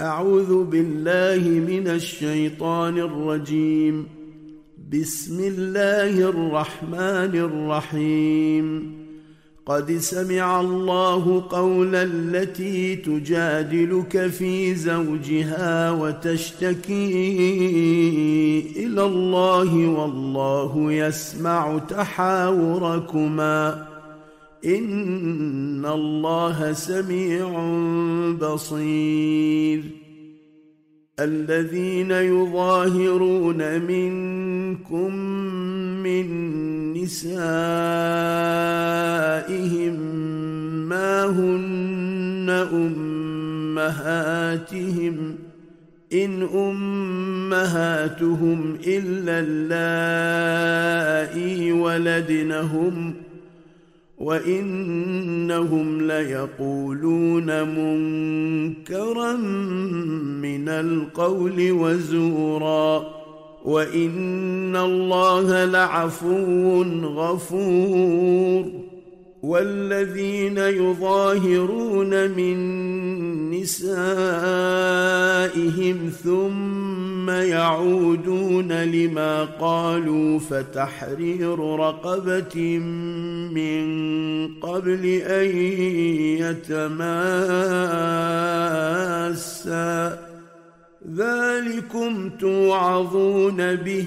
أعوذ بالله من الشيطان الرجيم. بسم الله الرحمن الرحيم. قد سمع الله قول التي تجادلك في زوجها وتشتكي إلى الله والله يسمع تحاوركما. ان الله سميع بصير الذين يظاهرون منكم من نسائهم ما هن امهاتهم ان امهاتهم الا اللائي ولدنهم وإنهم ليقولون منكرا من القول وزورا وإن الله لعفو غفور والذين يظاهرون من نسائهم ثم يعودون لما قالوا فتحرير رقبة من قبل أن يتماسا. ذلكم توعظون به.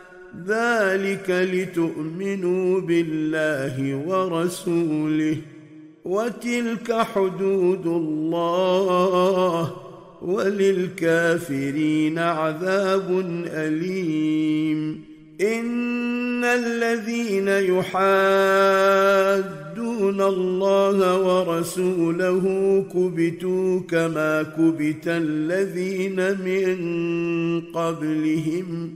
ذلك لتؤمنوا بالله ورسوله وتلك حدود الله وللكافرين عذاب أليم. إن الذين يحادون الله ورسوله كبتوا كما كبت الذين من قبلهم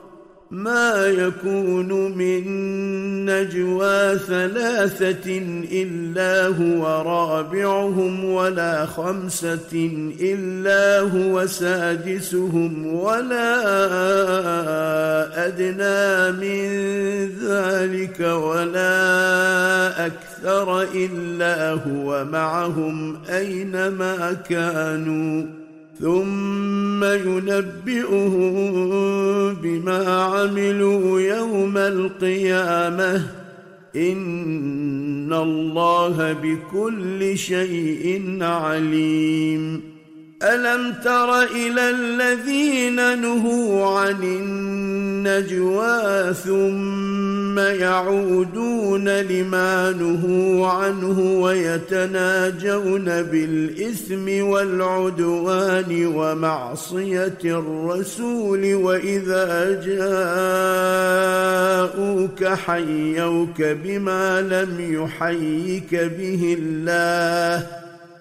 ما يكون من نجوى ثلاثة إلا هو رابعهم ولا خمسة إلا هو سادسهم ولا أدنى من ذلك ولا أكثر إلا هو معهم أينما كانوا ثم ينبئهم بما عملوا يوم القيامة. إن الله بكل شيء عليم. ألم تر إلى الذين نهوا عن النجوى ثم يعودون لما نهوا عنه ويتناجون بالإثم والعدوان ومعصية الرسول وإذا جاءوك حيوك بما لم يحيك به الله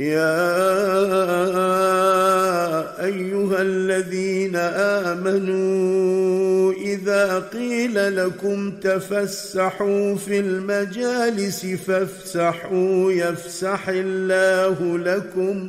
يا أيها الذين آمنوا إذا قيل لكم تفسحوا في المجالس فافسحوا يفسح الله لكم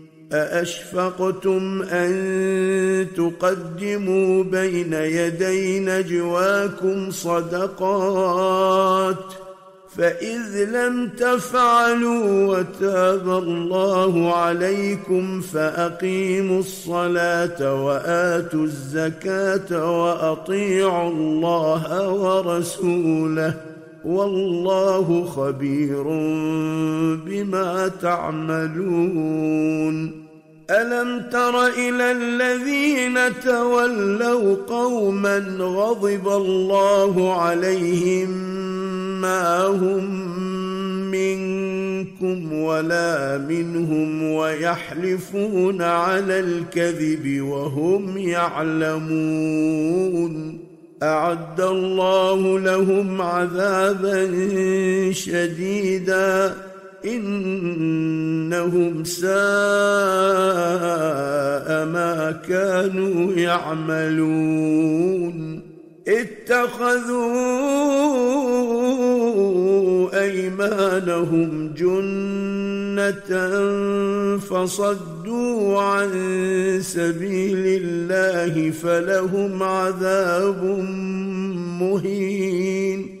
أأشفقتم أن تقدموا بين يدي نجواكم صدقات فإذ لم تفعلوا وتاب الله عليكم فأقيموا الصلاة وآتوا الزكاة وأطيعوا الله ورسوله والله خبير بما تعملون ألم تر إلى الذين تولوا قوما غضب الله عليهم ما هم منكم ولا منهم ويحلفون على الكذب وهم يعلمون أعد الله لهم عذابا شديدا إنهم ساء ما كانوا يعملون. اتخذوا أيمانهم جنة فصدوا عن سبيل الله فلهم عذاب مهين.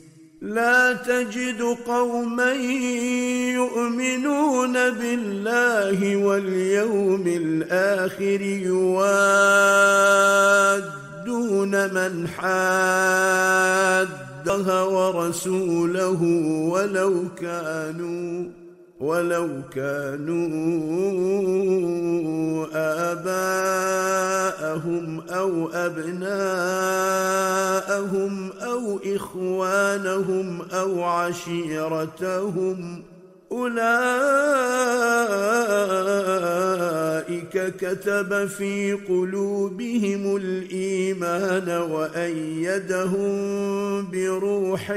لا تجد قوما يؤمنون بالله واليوم الآخر يوادون من حاد ورسوله ولو كانوا ولو كانوا آباءهم أو أبناءهم أو إخوانهم أو عشيرتهم أولئك كتب في قلوبهم الإيمان وأيدهم بروح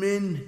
منه.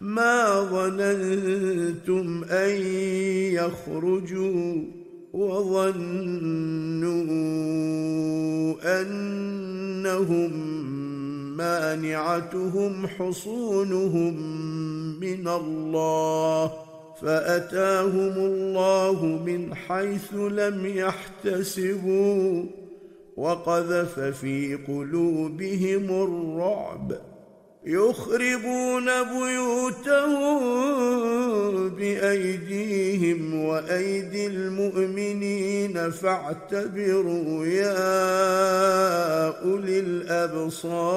ما ظننتم أن يخرجوا وظنوا أنهم مانعتهم حصونهم من الله فأتاهم الله من حيث لم يحتسبوا وقذف في قلوبهم الرعب يخربون بيوتهم بأيديهم وأيدي المؤمنين فاعتبروا يا أولي الأبصار.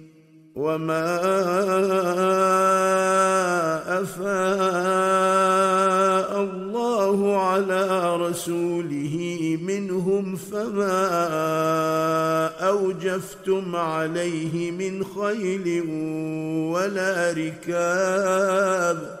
وما افاء الله على رسوله منهم فما اوجفتم عليه من خيل ولا ركاب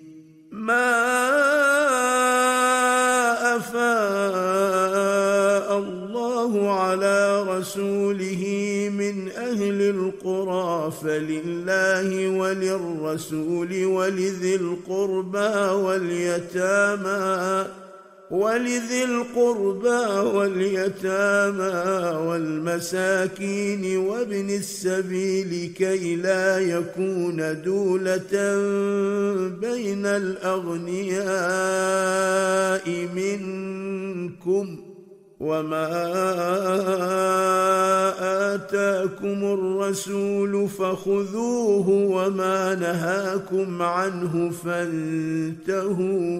ما افاء الله على رسوله من أهل القرى فلله وللرسول ولذي القربى واليتامى ولذي القربى واليتامى والمساكين وابن السبيل كي لا يكون دولة بين الأغنياء منكم وما آتاكم الرسول فخذوه وما نهاكم عنه فانتهوا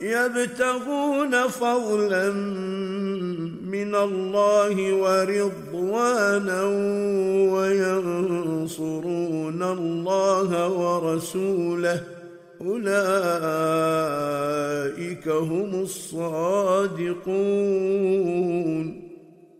يبتغون فضلا من الله ورضوانا وينصرون الله ورسوله. أولئك هم الصادقون.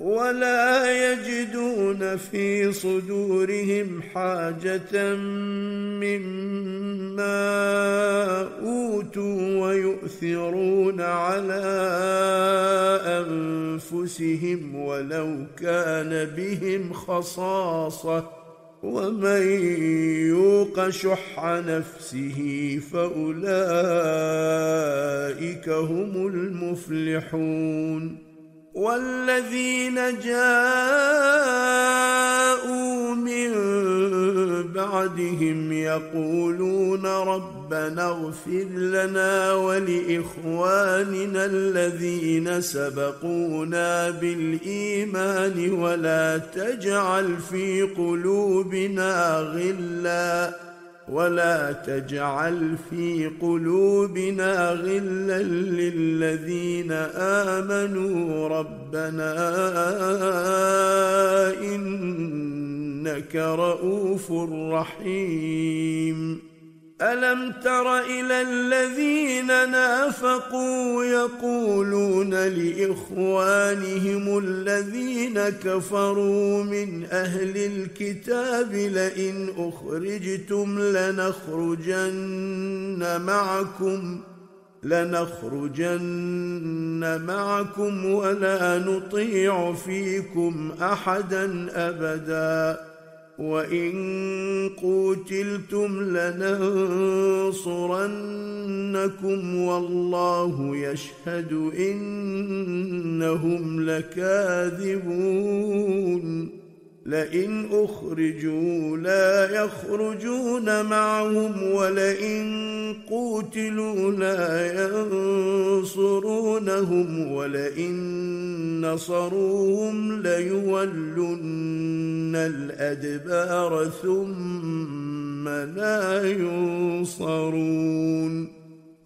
ولا يجدون في صدورهم حاجة مما أوتوا ويؤثرون على أنفسهم ولو كان بهم خصاصة. ومن يوق شح نفسه فأولئك هم المفلحون. والذين جاءوا من بعدهم يقولون ربنا اغفر لنا ولاخواننا الذين سبقونا بالايمان ولا تجعل في قلوبنا غلا ولا تجعل في قلوبنا غلا للذين آمنوا ربنا إنك رءوف رحيم. ألم تر إلى الذين نافقوا يقولون لإخوانهم الذين كفروا من أهل الكتاب لئن أخرجتم لنخرجن معكم لنخرجن معكم ولا نطيع فيكم أحدا أبدا. وإن قوتلتم لننصرنكم والله يشهد انهم لكاذبون لئن أخرجوا لا يخرجون معهم ولئن قوتلوا لا ينصرونهم ولئن نصروهم ليولن الأدبار ثم لا ينصرون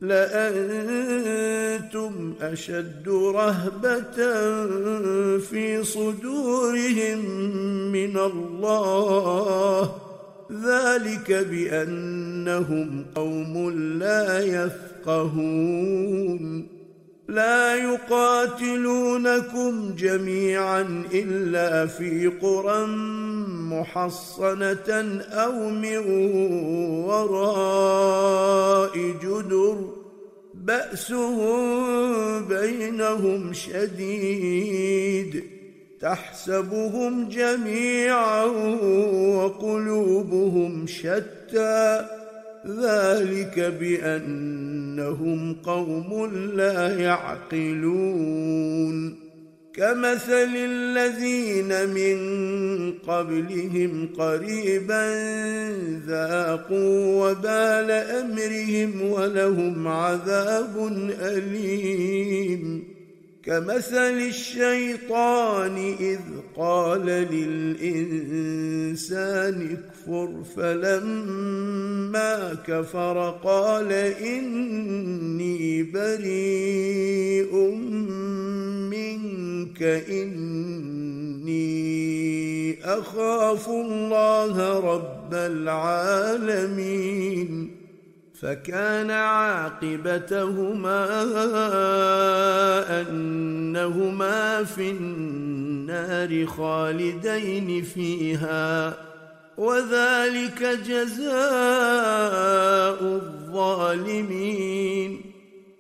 لأنتم أشد رهبة في صدورهم من الله. ذلك بأنهم قوم لا يفقهون. لا يقاتلونكم جميعا إلا في قرى محصنة أو من وراء جدر. بأسهم بينهم شديد تحسبهم جميعا وقلوبهم شتى ذلك بأنهم قوم لا يعقلون كمثل الذين من قبلهم قريبا ذاقوا وبال أمرهم ولهم عذاب أليم. كمثل الشيطان إذ قال للإنسان اكفر فلما كفر قال إني بريء منك إني أخاف الله رب العالمين. فكان عاقبتهما أنهما في النار خالدين فيها وذلك جزاء الظالمين.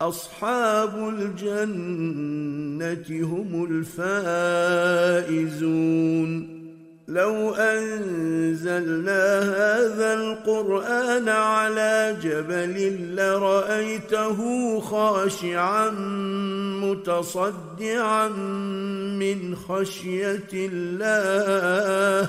أصحاب الجنة هم الفائزون. لو أنزلنا هذا القرآن على جبل لرأيته خاشعا متصدعا من خشية الله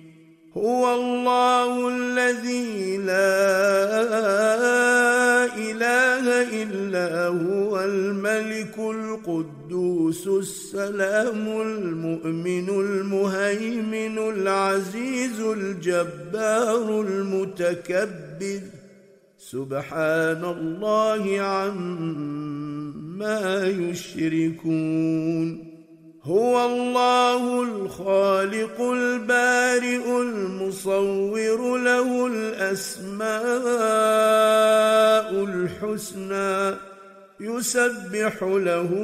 هو الله الذي لا إله إلا هو الملك القدوس السلام المؤمن المهيمن العزيز الجبار المتكبر سبحان الله عما يشركون هو الله الخالق البارئ المصور له الأسماء الحسنى يسبح له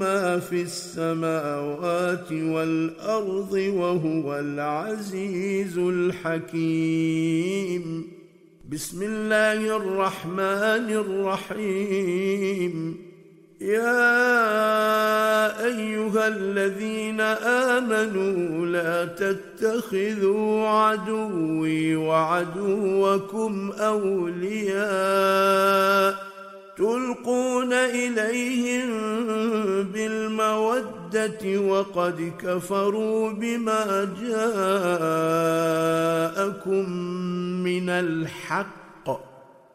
ما في السماوات والأرض وهو العزيز الحكيم. بسم الله الرحمن الرحيم. يا أيها الذين آمنوا لا تتخذوا عدوي وعدوكم أولياء تلقون إليهم بالمودة وقد كفروا بما جاءكم من الحق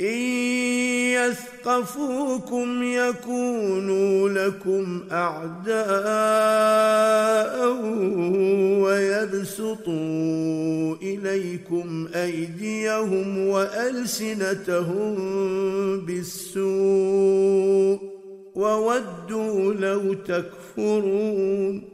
إن يثقفوكم يكونوا لكم أعداء ويبسطوا إليكم أيديهم وألسنتهم بالسوء وودوا لو تكفرون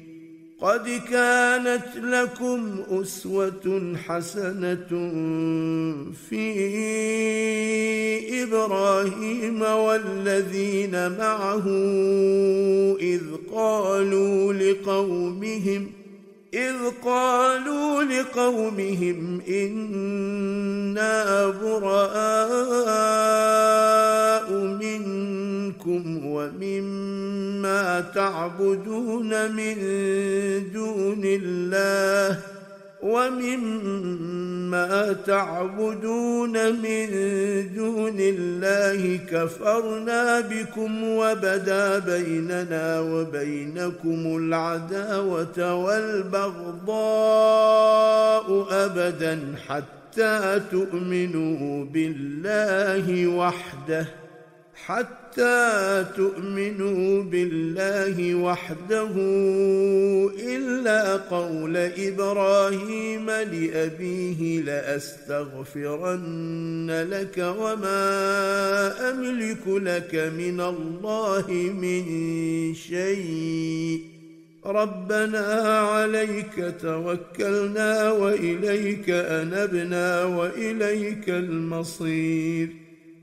قد كانت لكم أسوة حسنة في إبراهيم والذين معه إذ قالوا لقومهم إذ قالوا لقومهم إنا براء منكم ومما تعبدون من دون الله ومما تعبدون من دون الله كفرنا بكم وبدا بيننا وبينكم العداوة والبغضاء أبدا حتى تؤمنوا بالله وحده. حتى تؤمنوا بالله وحده إلا قول إبراهيم لأبيه لأستغفرن لك وما أملك لك من الله من شيء. ربنا عليك توكلنا وإليك أنبنا وإليك المصير.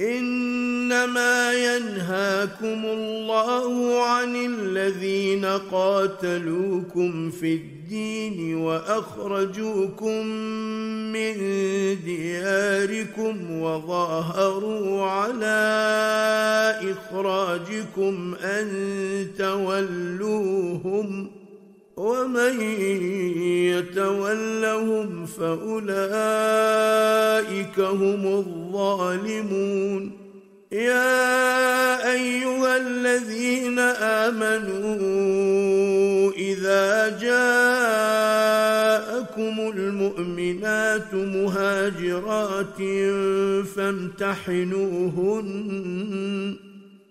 إنما ينهاكم الله عن الذين قاتلوكم في الدين وأخرجوكم من دياركم وظاهروا على إخراجكم أن تولوهم ومن يتولهم فأولئك هم الظالمون. يا أيها الذين آمنوا إذا جاءكم المؤمنات مهاجرات فامتحنوهن.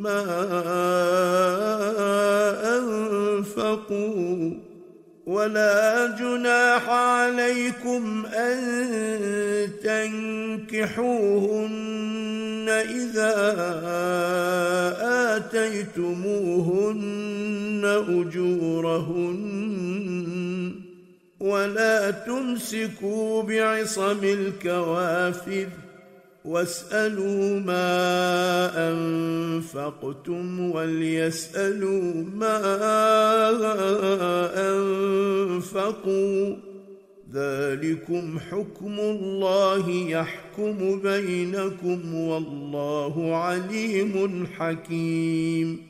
ما أنفقوا ولا جناح عليكم أن تنكحوهن إذا آتيتموهن أجورهن ولا تمسكوا بعصم الكوافر واسالوا ما انفقتم وليسالوا ما انفقوا ذلكم حكم الله يحكم بينكم والله عليم حكيم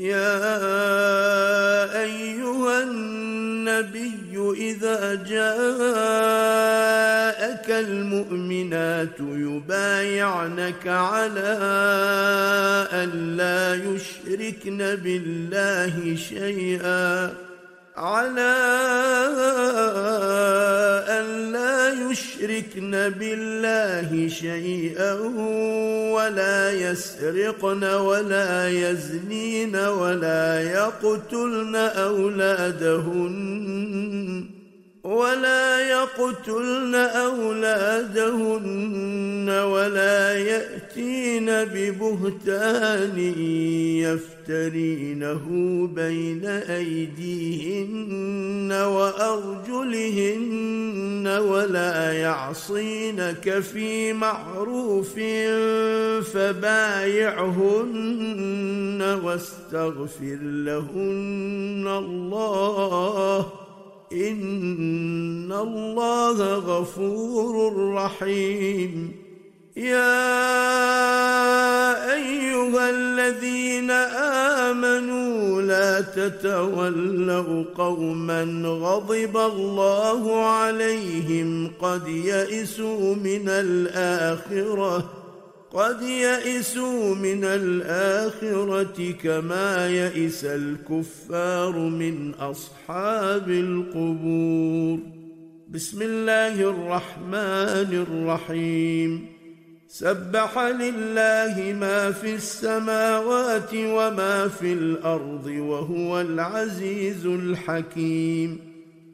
يا أيها النبي إذا جاءك المؤمنات يبايعنك على أن لا يشركن بالله شيئا. على أن لا يشركن بالله شيئا ولا يسرقن ولا يزنين ولا يقتلن أولادهن. ولا يقتلن أولادهن ولا يأتين ببهتان يفترينه بين أيديهن وأرجلهن ولا يعصينك في معروف فبايعهن واستغفر لهن الله إن الله غفور رحيم. يا أيها الذين آمنوا لا تتولوا قوما غضب الله عليهم قد يئسوا من الآخرة. قد يئسوا من الآخرة كما يئس الكفار من أصحاب القبور. بسم الله الرحمن الرحيم. سبح لله ما في السماوات وما في الأرض وهو العزيز الحكيم.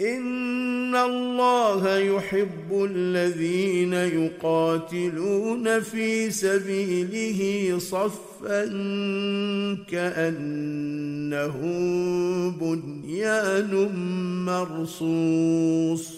ان الله يحب الذين يقاتلون في سبيله صفا كانهم بنيان مرصوص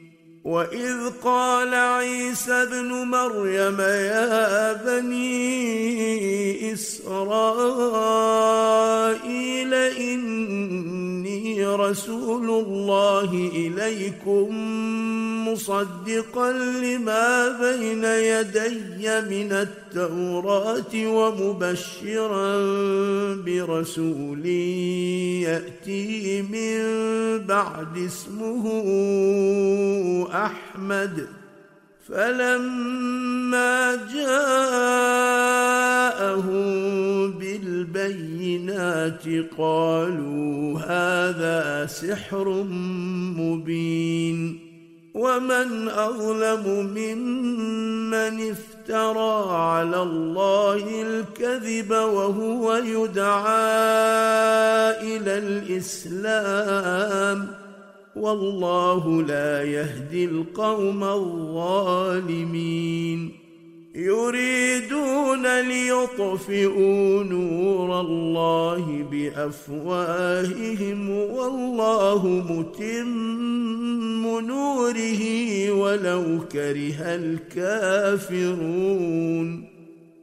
واذ قال عيسى ابن مريم يا بني اسرائيل اني رسول الله إليكم مصدقا لما بين يدي من التوراة ومبشرا برسول يأتي من بعد اسمه أحمد. فلما جاءهم بالبينات قالوا هذا سحر مبين ومن أظلم ممن افترى على الله الكذب وهو يدعى إلى الإسلام والله لا يهدي القوم الظالمين. يريدون ليطفئوا نور الله بأفواههم والله متم نوره ولو كره الكافرون.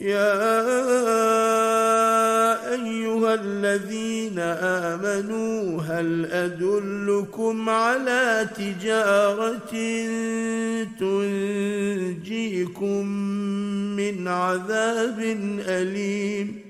يا أيها الذين آمنوا هل أدلكم على تجارة تنجيكم من عذاب أليم؟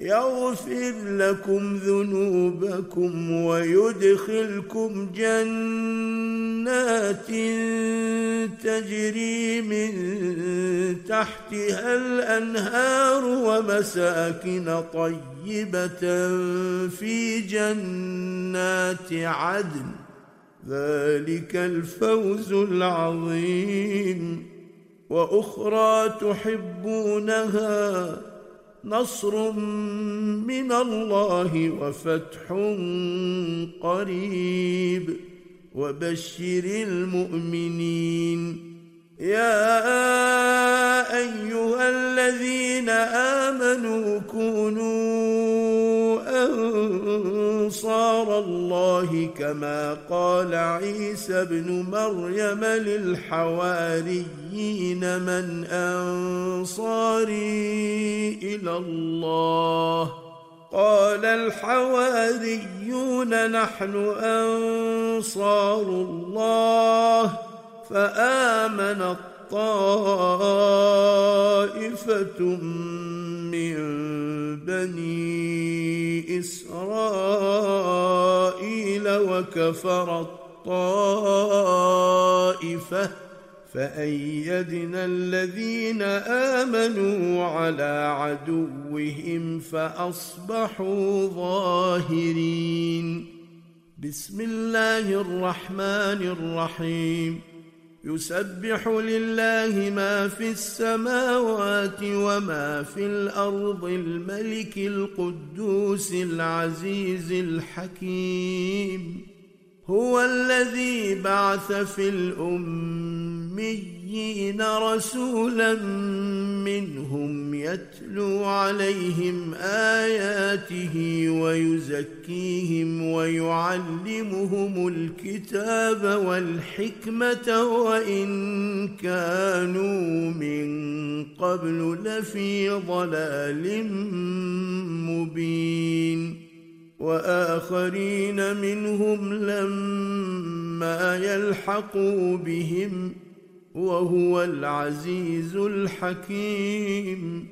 يغفر لكم ذنوبكم ويدخلكم جنات تجري من تحتها الأنهار ومساكن طيبة في جنات عدن. ذلك الفوز العظيم. وأخرى تحبونها نصر من الله وفتح قريب وبشر المؤمنين. يا أيها الذين آمنوا كونوا أنصار الله كما قال عيسى ابن مريم للحواريين من أنصاري إلى الله. قال الحواريون نحن أنصار الله. فامنت طائفة من بني إسرائيل وكفر الطائفة فأيدنا الذين آمنوا على عدوهم فأصبحوا ظاهرين. بسم الله الرحمن الرحيم. يسبح لله ما في السماوات وما في الأرض الملك القدوس العزيز الحكيم. هو الذي بعث في الاميين رسولا منهم يتلو عليهم آياته ويزكيهم ويعلمهم الكتاب والحكمة وإن كانوا من قبل لفي ضلال مبين وآخرين منهم لما يلحقوا بهم وهو العزيز الحكيم.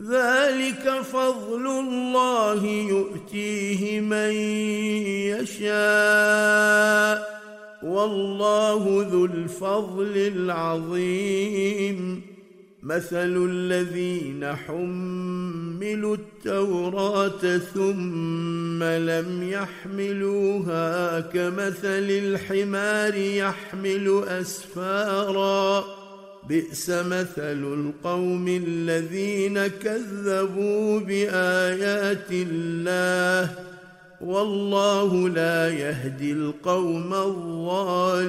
ذلك فضل الله يؤتيه من يشاء. والله ذو الفضل العظيم. مثل الذين حملوا التوراة ثم لم يحملوها كمثل الحمار يحمل أسفارا. بئس مثل القوم الذين كذبوا بآيات الله. والله لا يهدي القوم الظالمين.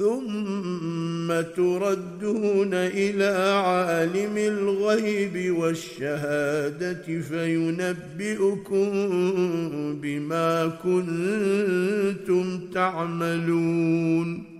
ثم تردون إلى عالم الغيب والشهادة فينبئكم بما كنتم تعملون.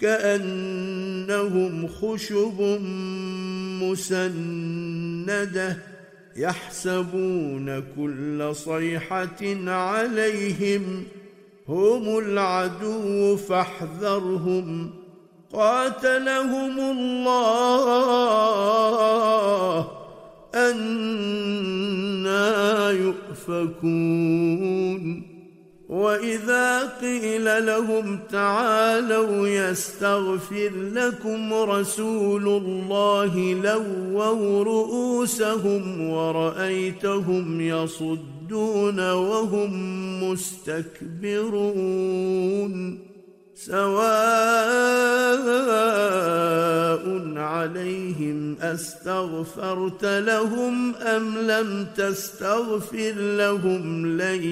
كأنهم خشب مسندة يحسبون كل صيحة عليهم هم العدو فاحذرهم قاتلهم الله أنا يؤفكون واذا قيل لهم تعالوا يستغفر لكم رسول الله لووا رؤوسهم ورايتهم يصدون وهم مستكبرون سواء أستغفرت لهم أم لم تستغفر لهم لن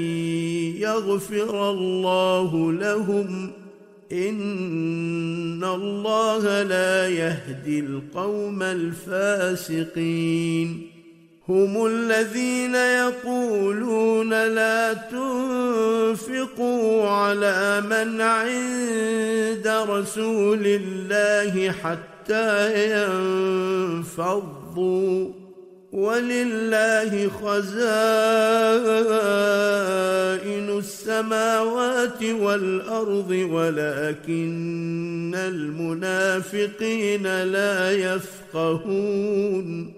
يغفر الله لهم؟ إن الله لا يهدي القوم الفاسقين. هم الذين يقولون لا تنفقوا على من عند رسول الله حتى ينفضوا ولله خزائن السماوات والأرض ولكن المنافقين لا يفقهون.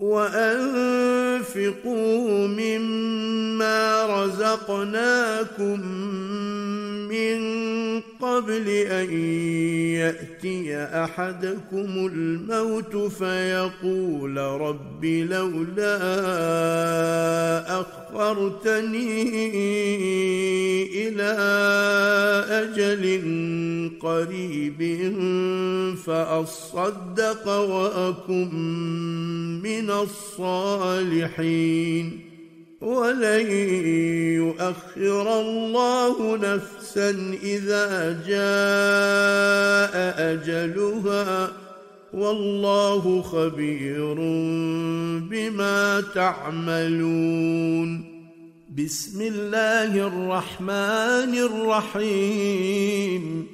وأنفقوا مما رزقناكم من قبل أن يأتي أحدكم الموت فيقول رب لولا أخرتني إلى أجل قريب فأصدق وأكن من الصالحين. ولن يؤخر الله نفسا اذا جاء اجلها. والله خبير بما تعملون. بسم الله الرحمن الرحيم.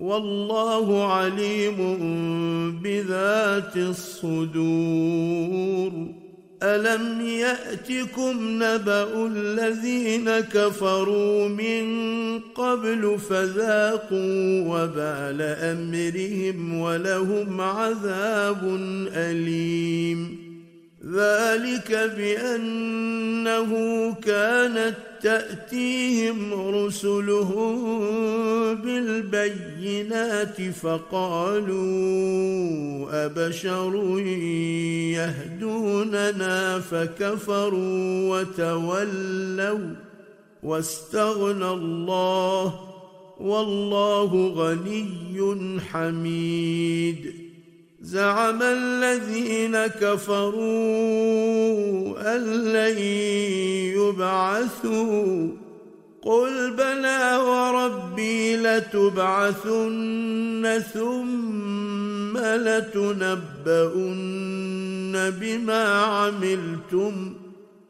والله عليم بذات الصدور. ألم يأتكم نبأ الذين كفروا من قبل فذاقوا وبال أمرهم ولهم عذاب أليم. ذلك بأنه كانت تأتيهم رسلهم بالبينات فقالوا أبشر يهدوننا فكفروا وتولوا واستغنى الله والله غني حميد زعم الذين كفروا أن لن يبعثوا. قل بلى وربي لتبعثن ثم لتنبؤن بما عملتم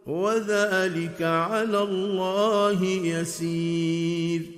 وذلك على الله يسير.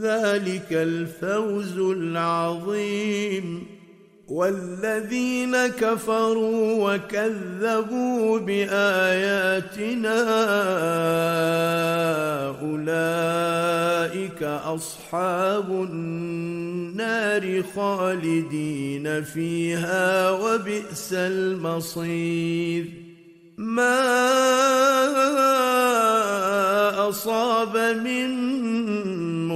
ذلك الفوز العظيم. والذين كفروا وكذبوا باياتنا اولئك اصحاب النار خالدين فيها وبئس المصير. ما اصاب من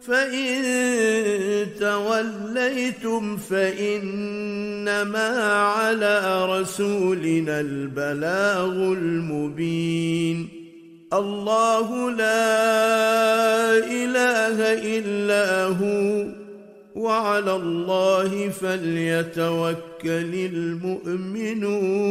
فان توليتم فانما على رسولنا البلاغ المبين الله لا اله الا هو وعلى الله فليتوكل المؤمنون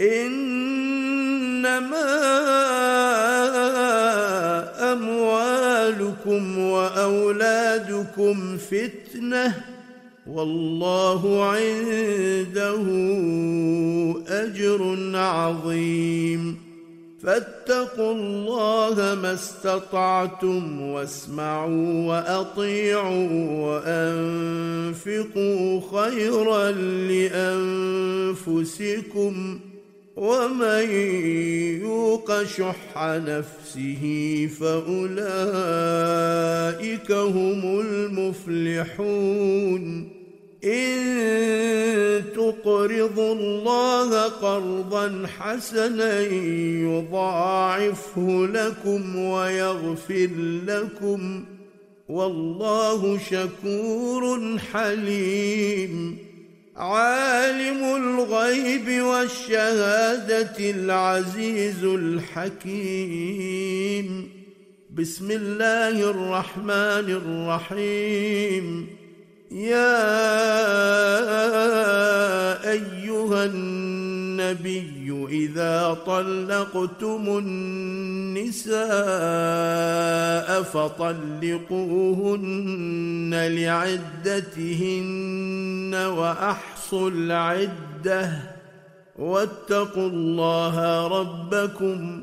إنما أموالكم وأولادكم فتنة والله عنده أجر عظيم. فاتقوا الله ما استطعتم واسمعوا وأطيعوا وأنفقوا خيرا لأنفسكم. ومن يوق شح نفسه فأولئك هم المفلحون. إن تقرضوا الله قرضا حسنا يضاعفه لكم ويغفر لكم. والله شكور حليم. عالم الغيب والشهادة العزيز الحكيم. بسم الله الرحمن الرحيم. يا أيها النبي إذا طلقتم النساء فطلقوهن لعدتهن وأحصوا العدة واتقوا الله ربكم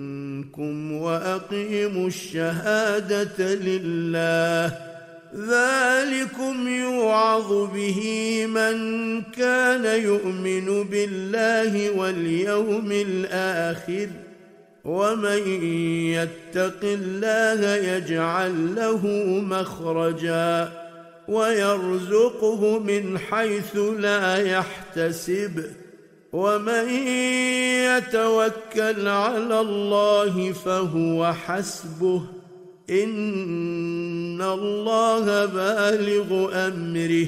منكم وأقيموا الشهادة لله. ذلكم يوعظ به من كان يؤمن بالله واليوم الآخر. ومن يتق الله يجعل له مخرجا ويرزقه من حيث لا يحتسب. ومن يتوكل على الله فهو حسبه. إن الله بالغ أمره.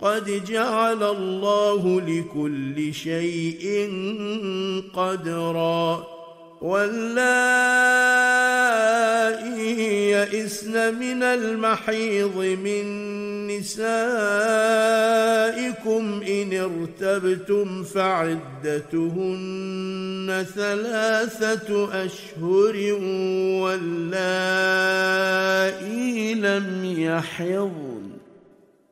قد جعل الله لكل شيء قدرا. واللائي يئسن من المحيض من نسائكم إن ارتبتم فعدتهن ثلاثة أشهر واللائي لم يحضن.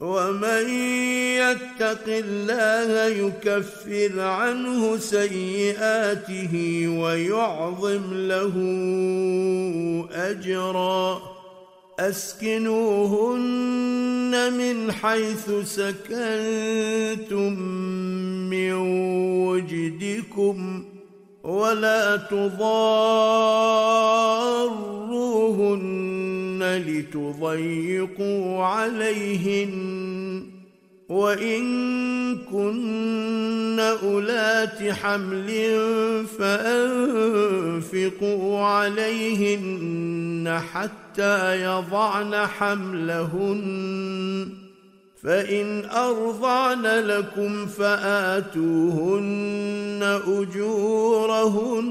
ومن يتق الله يكفر عنه سيئاته ويعظم له اجرا اسكنوهن من حيث سكنتم من وجدكم ولا تضاروهن لتضيقوا عليهن وإن كن أولات حمل فأنفقوا عليهن حتى يضعن حملهن فإن أرضعن لكم فآتوهن أجورهن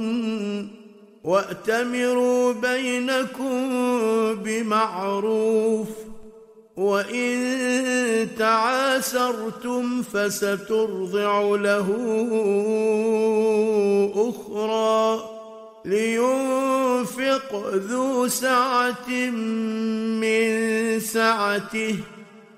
وأتمروا بينكم بمعروف وإن تعاسرتم فسترضع له أخرى لينفق ذو سعة من سعته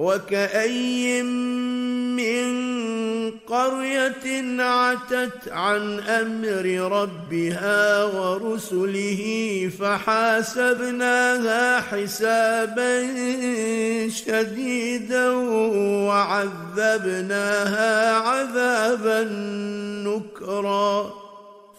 وكأي من قرية عتت عن أمر ربها ورسله فحاسبناها حسابا شديدا وعذبناها عذابا نكرا.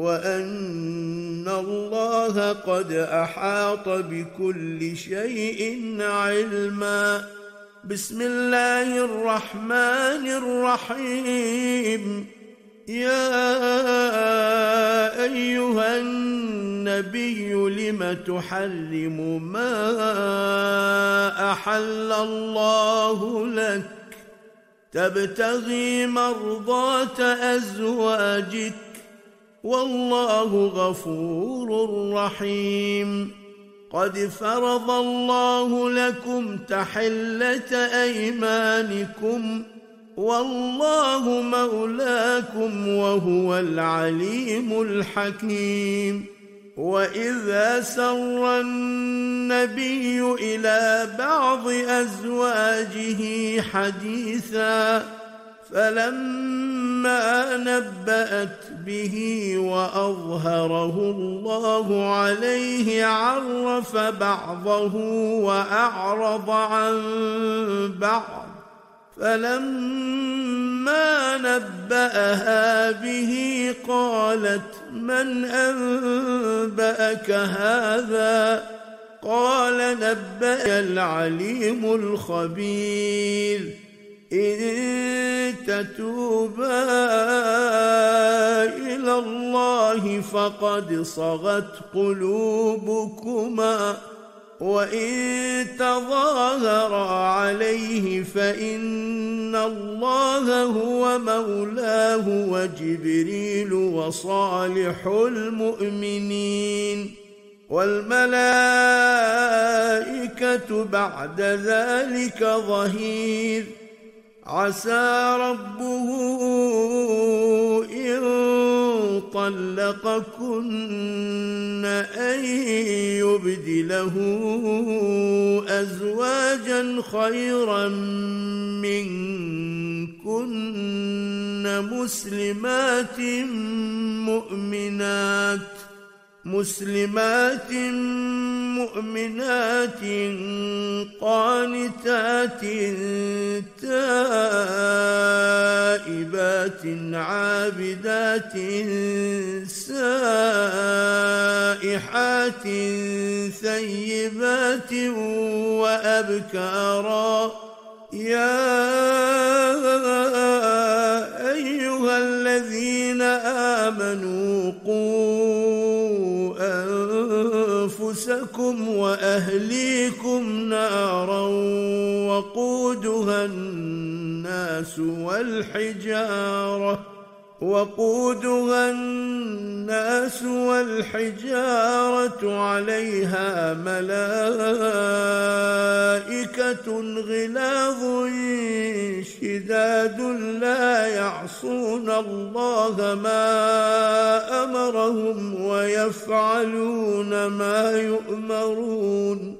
وأن الله قد أحاط بكل شيء علما. بسم الله الرحمن الرحيم. يا أيها النبي لم تحرم ما أحل الله لك؟ تبتغي مرضاه أزواجك والله غفور رحيم. قد فرض الله لكم تحلة أيمانكم. والله مولاكم وهو العليم الحكيم. وإذا سر النبي إلى بعض أزواجه حديثا فلما نبأت به وأظهره الله عليه عرف بعضه وأعرض عن بعض. فلما نبأها به قالت من أنبأك هذا؟ قال نبأ العليم الخبير. إن تتوبا إلى الله فقد صغت قلوبكما وإن تظاهرا عليه فإن الله هو مولاه وجبريل وصالح المؤمنين. والملائكة بعد ذلك ظهير. عسى ربه إن طلقكن أن يبدله أزواجا خيرا منكن مسلمات مؤمنات مسلمات مؤمنات قانتات تائبات عابدات سائحات ثيبات وأبكارا يا أيها الذين آمنوا قوا أنفسكم وأهليكم نارا وقودها الناس والحجارة وقودها الناس والحجارة عليها ملائكة غلاظ شداد لا يعصون الله ما أمرهم ويفعلون ما يؤمرون.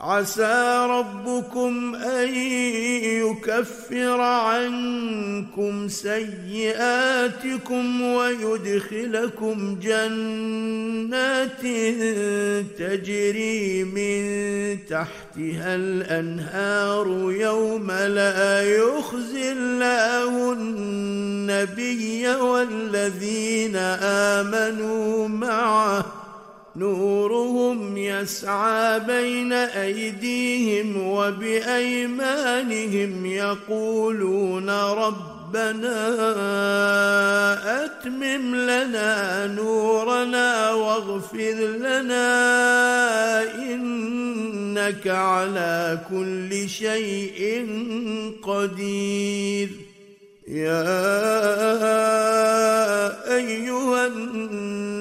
عسى ربكم أن يكفر عنكم سيئاتكم ويدخلكم جنات تجري من تحتها الأنهار يوم لا يخزي الله النبي والذين آمنوا معه نورهم يسعى بين أيديهم وبأيمانهم يقولون ربنا أتمم لنا نورنا واغفر لنا إنك على كل شيء قدير. يا أيها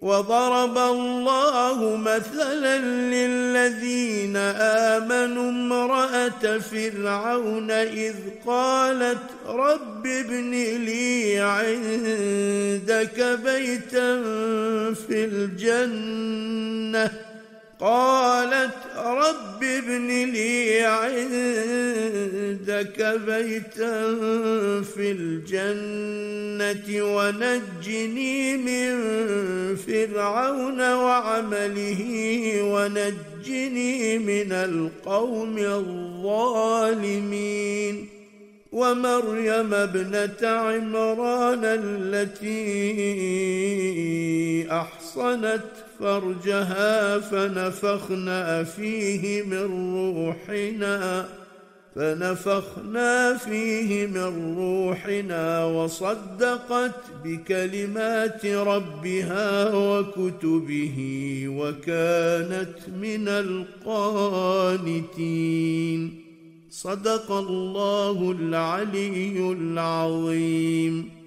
وضرب الله مثلا للذين آمنوا امرأة فرعون إذ قالت رب ابن لي عندك بيتا في الجنة. قالت رب ابن لي عندك بيتا في الجنة ونجني من فرعون وعمله ونجني من القوم الظالمين ومريم ابنة عمران التي أحصنت فرجها فنفخنا فيه من روحنا فنفخنا فيه من روحنا وصدقت بكلمات ربها وكتبه وكانت من القانتين. صدق الله العلي العظيم.